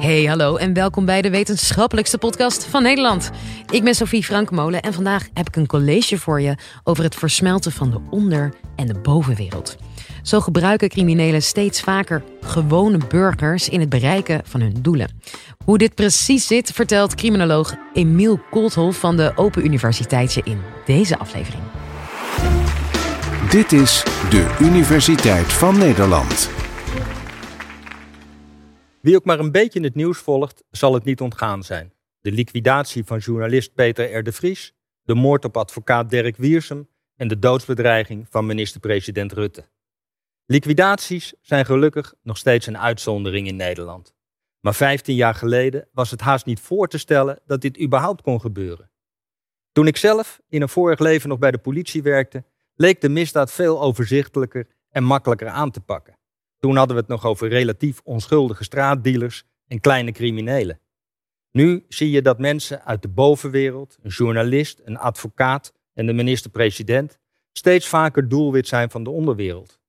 Hey, hallo en welkom bij de wetenschappelijkste podcast van Nederland. Ik ben Sophie Frankmolen en vandaag heb ik een college voor je over het versmelten van de onder- en de bovenwereld. Zo gebruiken criminelen steeds vaker gewone burgers in het bereiken van hun doelen. Hoe dit precies zit, vertelt criminoloog Emiel Koolthof van de Open Universiteitje in deze aflevering. Dit is de Universiteit van Nederland. Wie ook maar een beetje het nieuws volgt, zal het niet ontgaan zijn. De liquidatie van journalist Peter R. de Vries, de moord op advocaat Dirk Wiersum en de doodsbedreiging van minister-president Rutte. Liquidaties zijn gelukkig nog steeds een uitzondering in Nederland. Maar 15 jaar geleden was het haast niet voor te stellen dat dit überhaupt kon gebeuren. Toen ik zelf in een vorig leven nog bij de politie werkte, leek de misdaad veel overzichtelijker en makkelijker aan te pakken. Toen hadden we het nog over relatief onschuldige straatdealers en kleine criminelen. Nu zie je dat mensen uit de bovenwereld, een journalist, een advocaat en de minister-president, steeds vaker doelwit zijn van de onderwereld.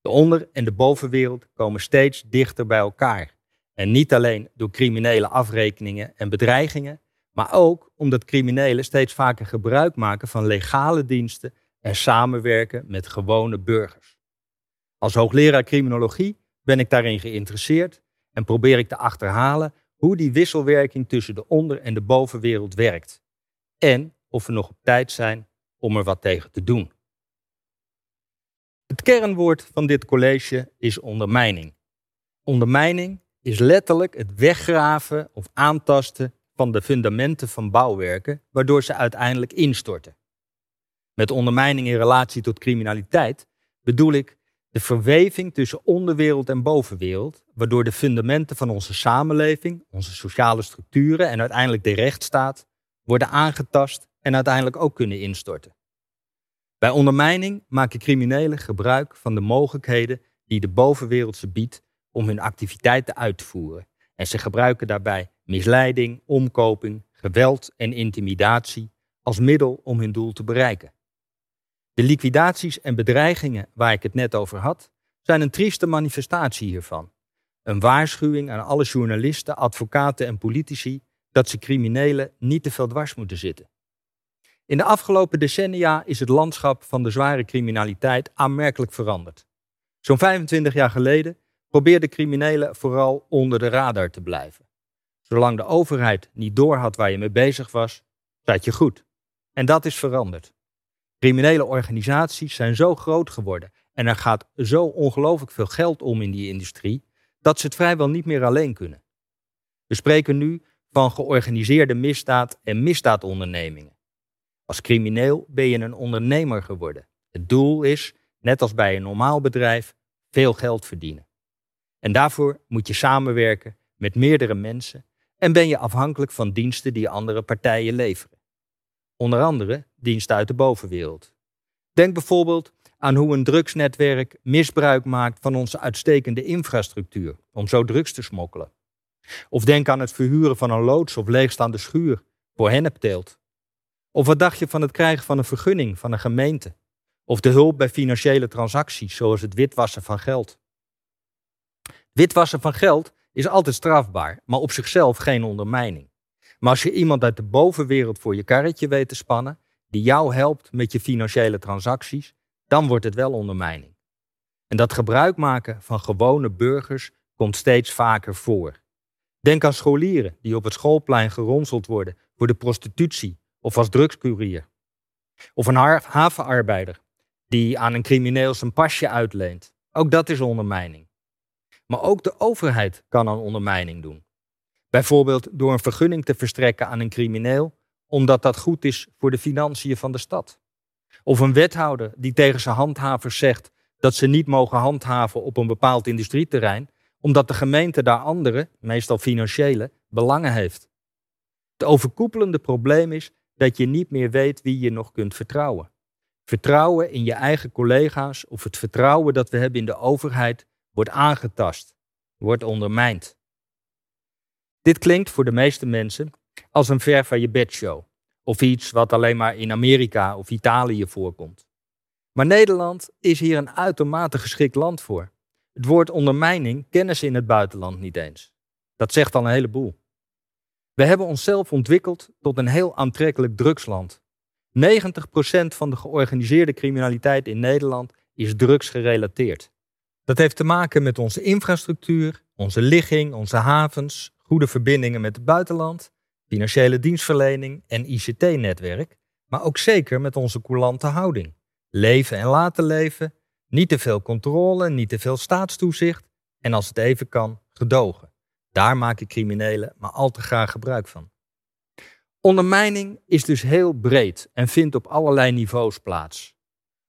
De onder- en de bovenwereld komen steeds dichter bij elkaar. En niet alleen door criminele afrekeningen en bedreigingen, maar ook omdat criminelen steeds vaker gebruik maken van legale diensten en samenwerken met gewone burgers. Als hoogleraar criminologie ben ik daarin geïnteresseerd en probeer ik te achterhalen hoe die wisselwerking tussen de onder- en de bovenwereld werkt. En of we nog op tijd zijn om er wat tegen te doen. Het kernwoord van dit college is ondermijning. Ondermijning is letterlijk het weggraven of aantasten van de fundamenten van bouwwerken, waardoor ze uiteindelijk instorten. Met ondermijning in relatie tot criminaliteit bedoel ik de verweving tussen onderwereld en bovenwereld, waardoor de fundamenten van onze samenleving, onze sociale structuren en uiteindelijk de rechtsstaat worden aangetast en uiteindelijk ook kunnen instorten. Bij ondermijning maken criminelen gebruik van de mogelijkheden die de bovenwereld ze biedt om hun activiteiten uit te voeren. En ze gebruiken daarbij misleiding, omkoping, geweld en intimidatie als middel om hun doel te bereiken. De liquidaties en bedreigingen waar ik het net over had, zijn een trieste manifestatie hiervan. Een waarschuwing aan alle journalisten, advocaten en politici dat ze criminelen niet te veel dwars moeten zitten. In de afgelopen decennia is het landschap van de zware criminaliteit aanmerkelijk veranderd. Zo'n 25 jaar geleden probeerden criminelen vooral onder de radar te blijven. Zolang de overheid niet doorhad waar je mee bezig was, zat je goed. En dat is veranderd. Criminele organisaties zijn zo groot geworden en er gaat zo ongelooflijk veel geld om in die industrie, dat ze het vrijwel niet meer alleen kunnen. We spreken nu van georganiseerde misdaad en misdaadondernemingen. Als crimineel ben je een ondernemer geworden. Het doel is, net als bij een normaal bedrijf, veel geld verdienen. En daarvoor moet je samenwerken met meerdere mensen en ben je afhankelijk van diensten die andere partijen leveren. Onder andere diensten uit de bovenwereld. Denk bijvoorbeeld aan hoe een drugsnetwerk misbruik maakt van onze uitstekende infrastructuur om zo drugs te smokkelen. Of denk aan het verhuren van een loods of leegstaande schuur voor hennepteelt. Of wat dacht je van het krijgen van een vergunning van een gemeente? Of de hulp bij financiële transacties, zoals het witwassen van geld. Witwassen van geld is altijd strafbaar, maar op zichzelf geen ondermijning. Maar als je iemand uit de bovenwereld voor je karretje weet te spannen, die jou helpt met je financiële transacties, dan wordt het wel ondermijning. En dat gebruik maken van gewone burgers komt steeds vaker voor. Denk aan scholieren die op het schoolplein geronseld worden voor de prostitutie of als drugscourier. Of een havenarbeider die aan een crimineel zijn pasje uitleent. Ook dat is ondermijning. Maar ook de overheid kan aan ondermijning doen. Bijvoorbeeld door een vergunning te verstrekken aan een crimineel, omdat dat goed is voor de financiën van de stad. Of een wethouder die tegen zijn handhavers zegt dat ze niet mogen handhaven op een bepaald industrieterrein, omdat de gemeente daar andere, meestal financiële, belangen heeft. Het overkoepelende probleem is dat je niet meer weet wie je nog kunt vertrouwen. Vertrouwen in je eigen collega's of het vertrouwen dat we hebben in de overheid wordt aangetast, wordt ondermijnd. Dit klinkt voor de meeste mensen als een ver van je bedshow. Of iets wat alleen maar in Amerika of Italië voorkomt. Maar Nederland is hier een uitermate geschikt land voor. Het woord ondermijning kennen ze in het buitenland niet eens. Dat zegt al een heleboel. We hebben onszelf ontwikkeld tot een heel aantrekkelijk drugsland. 90% van de georganiseerde criminaliteit in Nederland is drugsgerelateerd. Dat heeft te maken met onze infrastructuur, onze ligging, onze havens, goede verbindingen met het buitenland, financiële dienstverlening en ICT-netwerk, maar ook zeker met onze coulante houding. Leven en laten leven, niet te veel controle, niet te veel staatstoezicht en als het even kan, gedogen. Daar maken criminelen maar al te graag gebruik van. Ondermijning is dus heel breed en vindt op allerlei niveaus plaats.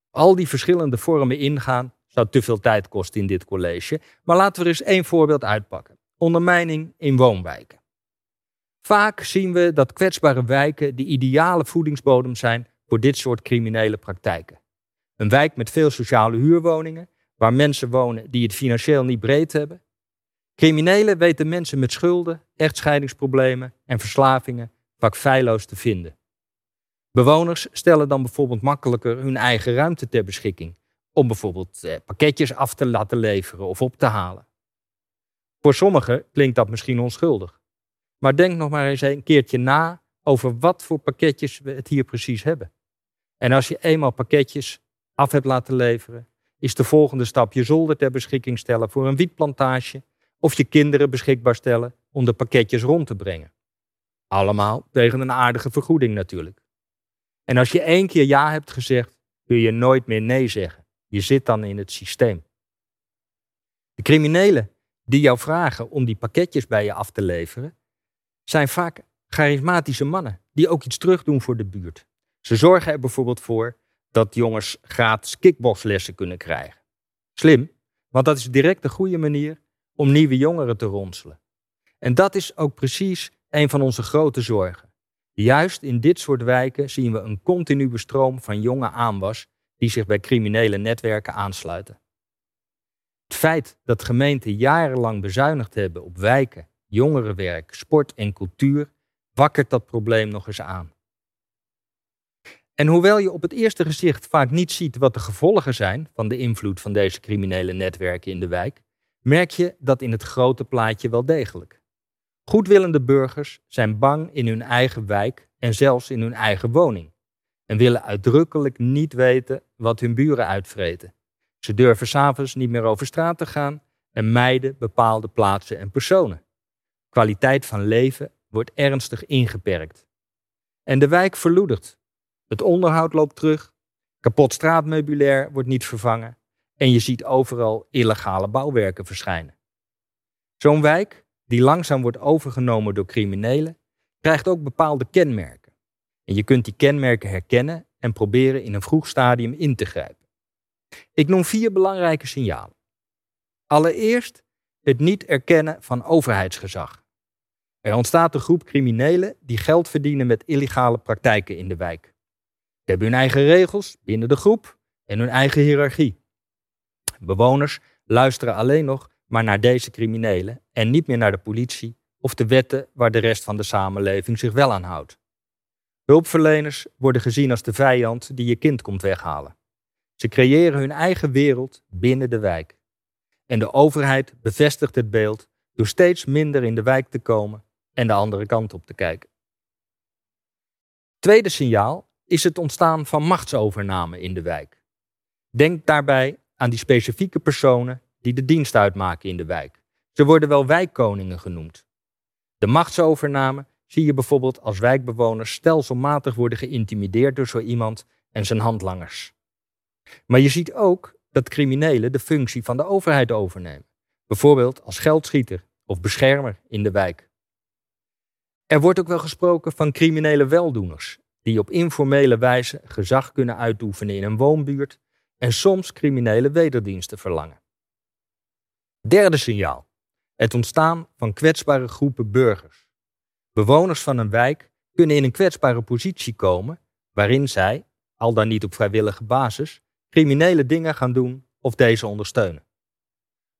Al die verschillende vormen ingaan zou te veel tijd kosten in dit college, maar laten we er eens één voorbeeld uitpakken. Ondermijning in woonwijken. Vaak zien we dat kwetsbare wijken de ideale voedingsbodem zijn voor dit soort criminele praktijken. Een wijk met veel sociale huurwoningen, waar mensen wonen die het financieel niet breed hebben. Criminelen weten mensen met schulden, echtscheidingsproblemen en verslavingen vaak feilloos te vinden. Bewoners stellen dan bijvoorbeeld makkelijker hun eigen ruimte ter beschikking om bijvoorbeeld eh, pakketjes af te laten leveren of op te halen. Voor sommigen klinkt dat misschien onschuldig. Maar denk nog maar eens een keertje na over wat voor pakketjes we het hier precies hebben. En als je eenmaal pakketjes af hebt laten leveren, is de volgende stap je zolder ter beschikking stellen voor een wietplantage of je kinderen beschikbaar stellen om de pakketjes rond te brengen. Allemaal tegen een aardige vergoeding natuurlijk. En als je één keer ja hebt gezegd, kun je nooit meer nee zeggen. Je zit dan in het systeem. De criminelen die jou vragen om die pakketjes bij je af te leveren, zijn vaak charismatische mannen die ook iets terugdoen voor de buurt. Ze zorgen er bijvoorbeeld voor dat jongens gratis kickboxlessen kunnen krijgen. Slim, want dat is direct de goede manier om nieuwe jongeren te ronselen. En dat is ook precies een van onze grote zorgen. Juist in dit soort wijken zien we een continue stroom van jonge aanwas die zich bij criminele netwerken aansluiten. Het feit dat gemeenten jarenlang bezuinigd hebben op wijken, jongerenwerk, sport en cultuur wakkert dat probleem nog eens aan. En hoewel je op het eerste gezicht vaak niet ziet wat de gevolgen zijn van de invloed van deze criminele netwerken in de wijk, merk je dat in het grote plaatje wel degelijk. Goedwillende burgers zijn bang in hun eigen wijk en zelfs in hun eigen woning en willen uitdrukkelijk niet weten wat hun buren uitvreten. Ze durven s'avonds niet meer over straat te gaan en mijden bepaalde plaatsen en personen. Kwaliteit van leven wordt ernstig ingeperkt. En de wijk verloedert. Het onderhoud loopt terug, kapot straatmeubilair wordt niet vervangen en je ziet overal illegale bouwwerken verschijnen. Zo'n wijk, die langzaam wordt overgenomen door criminelen, krijgt ook bepaalde kenmerken. En je kunt die kenmerken herkennen en proberen in een vroeg stadium in te grijpen. Ik noem vier belangrijke signalen. Allereerst het niet erkennen van overheidsgezag. Er ontstaat een groep criminelen die geld verdienen met illegale praktijken in de wijk. Ze hebben hun eigen regels binnen de groep en hun eigen hiërarchie. Bewoners luisteren alleen nog maar naar deze criminelen en niet meer naar de politie of de wetten waar de rest van de samenleving zich wel aan houdt. Hulpverleners worden gezien als de vijand die je kind komt weghalen. Ze creëren hun eigen wereld binnen de wijk. En de overheid bevestigt het beeld door steeds minder in de wijk te komen en de andere kant op te kijken. Tweede signaal is het ontstaan van machtsovername in de wijk. Denk daarbij aan die specifieke personen die de dienst uitmaken in de wijk. Ze worden wel wijkkoningen genoemd. De machtsovername zie je bijvoorbeeld als wijkbewoners stelselmatig worden geïntimideerd door zo iemand en zijn handlangers. Maar je ziet ook dat criminelen de functie van de overheid overnemen, bijvoorbeeld als geldschieter of beschermer in de wijk. Er wordt ook wel gesproken van criminele weldoeners, die op informele wijze gezag kunnen uitoefenen in een woonbuurt en soms criminele wederdiensten verlangen. Derde signaal. Het ontstaan van kwetsbare groepen burgers. Bewoners van een wijk kunnen in een kwetsbare positie komen waarin zij, al dan niet op vrijwillige basis, criminele dingen gaan doen of deze ondersteunen.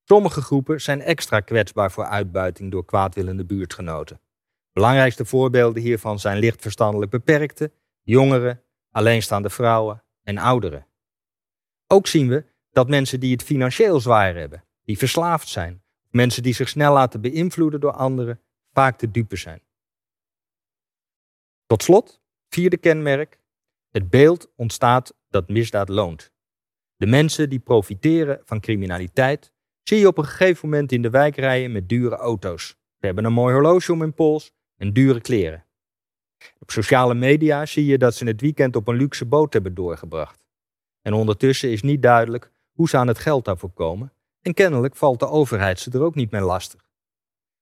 Sommige groepen zijn extra kwetsbaar voor uitbuiting door kwaadwillende buurtgenoten. Belangrijkste voorbeelden hiervan zijn licht verstandelijk beperkten, jongeren, alleenstaande vrouwen en ouderen. Ook zien we dat mensen die het financieel zwaar hebben, die verslaafd zijn Mensen die zich snel laten beïnvloeden door anderen, vaak de dupe zijn. Tot slot, vierde kenmerk. Het beeld ontstaat dat misdaad loont. De mensen die profiteren van criminaliteit zie je op een gegeven moment in de wijk rijden met dure auto's. Ze hebben een mooi horloge om hun pols en dure kleren. Op sociale media zie je dat ze het weekend op een luxe boot hebben doorgebracht. En ondertussen is niet duidelijk hoe ze aan het geld daarvoor komen en kennelijk valt de overheid ze er ook niet meer lastig.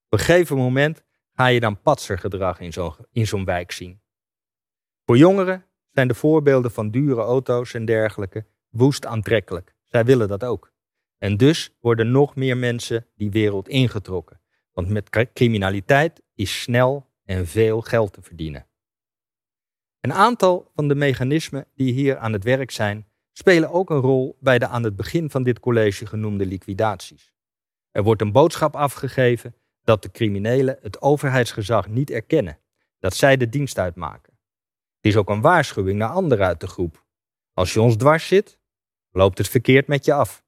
Op een gegeven moment ga je dan patsergedrag in zo'n in zo'n wijk zien. Voor jongeren zijn de voorbeelden van dure auto's en dergelijke woest aantrekkelijk. Zij willen dat ook. En dus worden nog meer mensen die wereld ingetrokken. Want met criminaliteit is snel en veel geld te verdienen. Een aantal van de mechanismen die hier aan het werk zijn, spelen ook een rol bij de aan het begin van dit college genoemde liquidaties. Er wordt een boodschap afgegeven dat de criminelen het overheidsgezag niet erkennen, dat zij de dienst uitmaken. Het is ook een waarschuwing naar anderen uit de groep. Als je ons dwars zit, loopt het verkeerd met je af.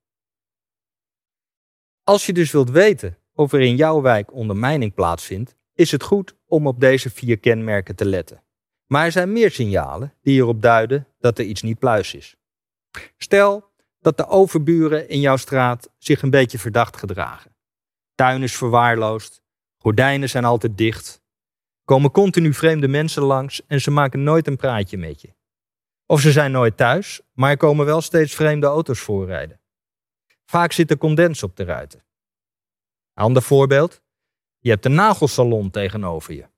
Als je dus wilt weten of er in jouw wijk ondermijning plaatsvindt, is het goed om op deze vier kenmerken te letten. Maar er zijn meer signalen die erop duiden dat er iets niet pluis is. Stel dat de overburen in jouw straat zich een beetje verdacht gedragen. Tuin is verwaarloosd, gordijnen zijn altijd dicht, komen continu vreemde mensen langs en ze maken nooit een praatje met je. Of ze zijn nooit thuis, maar er komen wel steeds vreemde auto's voorrijden. Vaak zit er condens op de ruiten. Ander voorbeeld. Je hebt een nagelsalon tegenover je.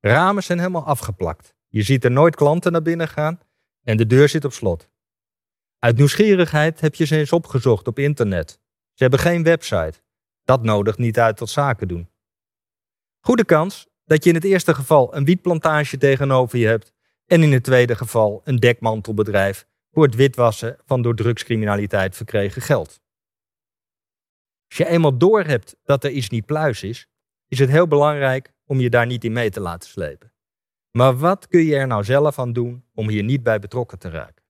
Ramen zijn helemaal afgeplakt. Je ziet er nooit klanten naar binnen gaan en de deur zit op slot. Uit nieuwsgierigheid heb je ze eens opgezocht op internet. Ze hebben geen website. Dat nodigt niet uit tot zaken doen. Goede kans dat je in het eerste geval een wietplantage tegenover je hebt en in het tweede geval een dekmantelbedrijf voor het witwassen van door drugscriminaliteit verkregen geld. Als je eenmaal doorhebt dat er iets niet pluis is, is het heel belangrijk om je daar niet in mee te laten slepen. Maar wat kun je er nou zelf aan doen om hier niet bij betrokken te raken?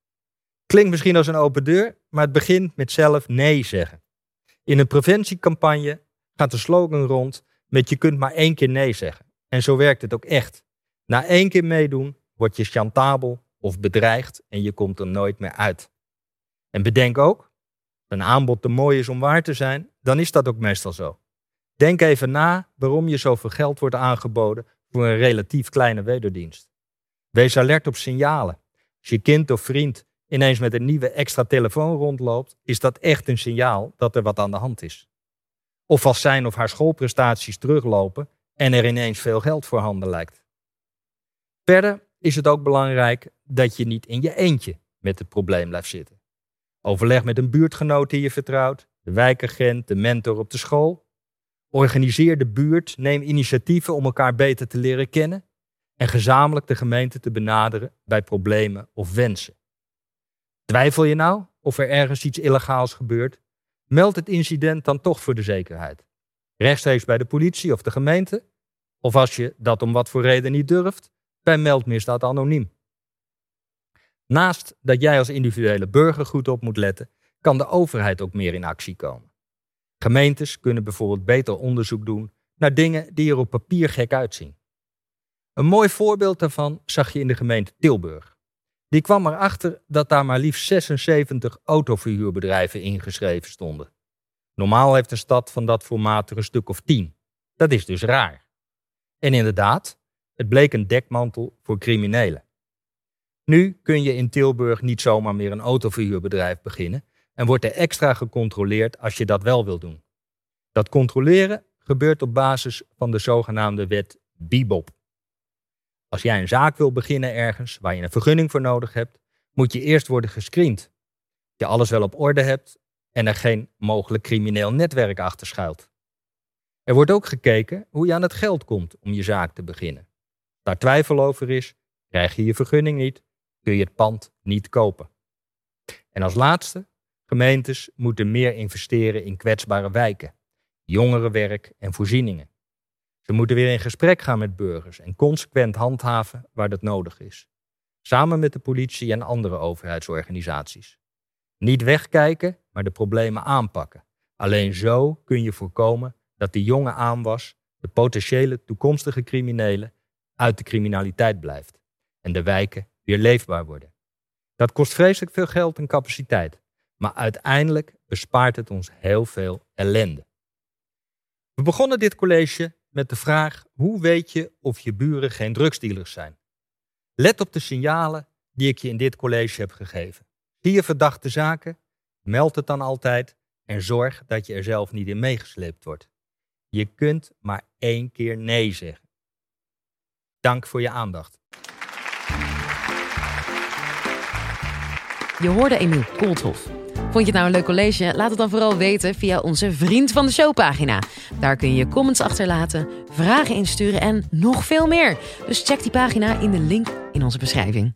Klinkt misschien als een open deur, maar het begint met zelf nee zeggen. In een preventiecampagne gaat de slogan rond met je kunt maar één keer nee zeggen. En zo werkt het ook echt. Na één keer meedoen word je chantabel of bedreigd en je komt er nooit meer uit. En bedenk ook, een aanbod te mooi is om waar te zijn, dan is dat ook meestal zo. Denk even na waarom je zoveel geld wordt aangeboden voor een relatief kleine wederdienst. Wees alert op signalen. Als je kind of vriend ineens met een nieuwe extra telefoon rondloopt, is dat echt een signaal dat er wat aan de hand is. Of als zijn of haar schoolprestaties teruglopen en er ineens veel geld voorhanden lijkt. Verder is het ook belangrijk dat je niet in je eentje met het probleem blijft zitten. Overleg met een buurtgenoot die je vertrouwt, de wijkagent, de mentor op de school. Organiseer de buurt, neem initiatieven om elkaar beter te leren kennen en gezamenlijk de gemeente te benaderen bij problemen of wensen. Twijfel je nou of er ergens iets illegaals gebeurt? Meld het incident dan toch voor de zekerheid. Rechtstreeks bij de politie of de gemeente. Of als je dat om wat voor reden niet durft, bij meldmisdaad anoniem. Naast dat jij als individuele burger goed op moet letten, kan de overheid ook meer in actie komen. Gemeentes kunnen bijvoorbeeld beter onderzoek doen naar dingen die er op papier gek uitzien. Een mooi voorbeeld daarvan zag je in de gemeente Tilburg. Die kwam erachter dat daar maar liefst 76 autoverhuurbedrijven ingeschreven stonden. Normaal heeft een stad van dat formaat er een stuk of 10. Dat is dus raar. En inderdaad, het bleek een dekmantel voor criminelen. Nu kun je in Tilburg niet zomaar meer een autoverhuurbedrijf beginnen en wordt er extra gecontroleerd als je dat wel wil doen. Dat controleren gebeurt op basis van de zogenaamde wet BIBOP. Als jij een zaak wil beginnen ergens waar je een vergunning voor nodig hebt, moet je eerst worden gescreend. Dat je alles wel op orde hebt en er geen mogelijk crimineel netwerk achter schuilt. Er wordt ook gekeken hoe je aan het geld komt om je zaak te beginnen daar twijfel over is, krijg je je vergunning niet, kun je het pand niet kopen. En als laatste, gemeentes moeten meer investeren in kwetsbare wijken, jongerenwerk en voorzieningen. Ze moeten weer in gesprek gaan met burgers en consequent handhaven waar dat nodig is. Samen met de politie en andere overheidsorganisaties. Niet wegkijken, maar de problemen aanpakken. Alleen zo kun je voorkomen dat de jonge aanwas, de potentiële toekomstige criminelen, uit de criminaliteit blijft en de wijken weer leefbaar worden. Dat kost vreselijk veel geld en capaciteit, maar uiteindelijk bespaart het ons heel veel ellende. We begonnen dit college met de vraag: hoe weet je of je buren geen drugsdealers zijn? Let op de signalen die ik je in dit college heb gegeven. Zie je verdachte zaken? Meld het dan altijd en zorg dat je er zelf niet in meegesleept wordt. Je kunt maar één keer nee zeggen. Dank voor je aandacht. Je hoorde Emiel Koolthof. Vond je het nou een leuk college? Laat het dan vooral weten via onze Vriend van de Show pagina. Daar kun je comments achterlaten, vragen insturen en nog veel meer. Dus check die pagina in de link in onze beschrijving.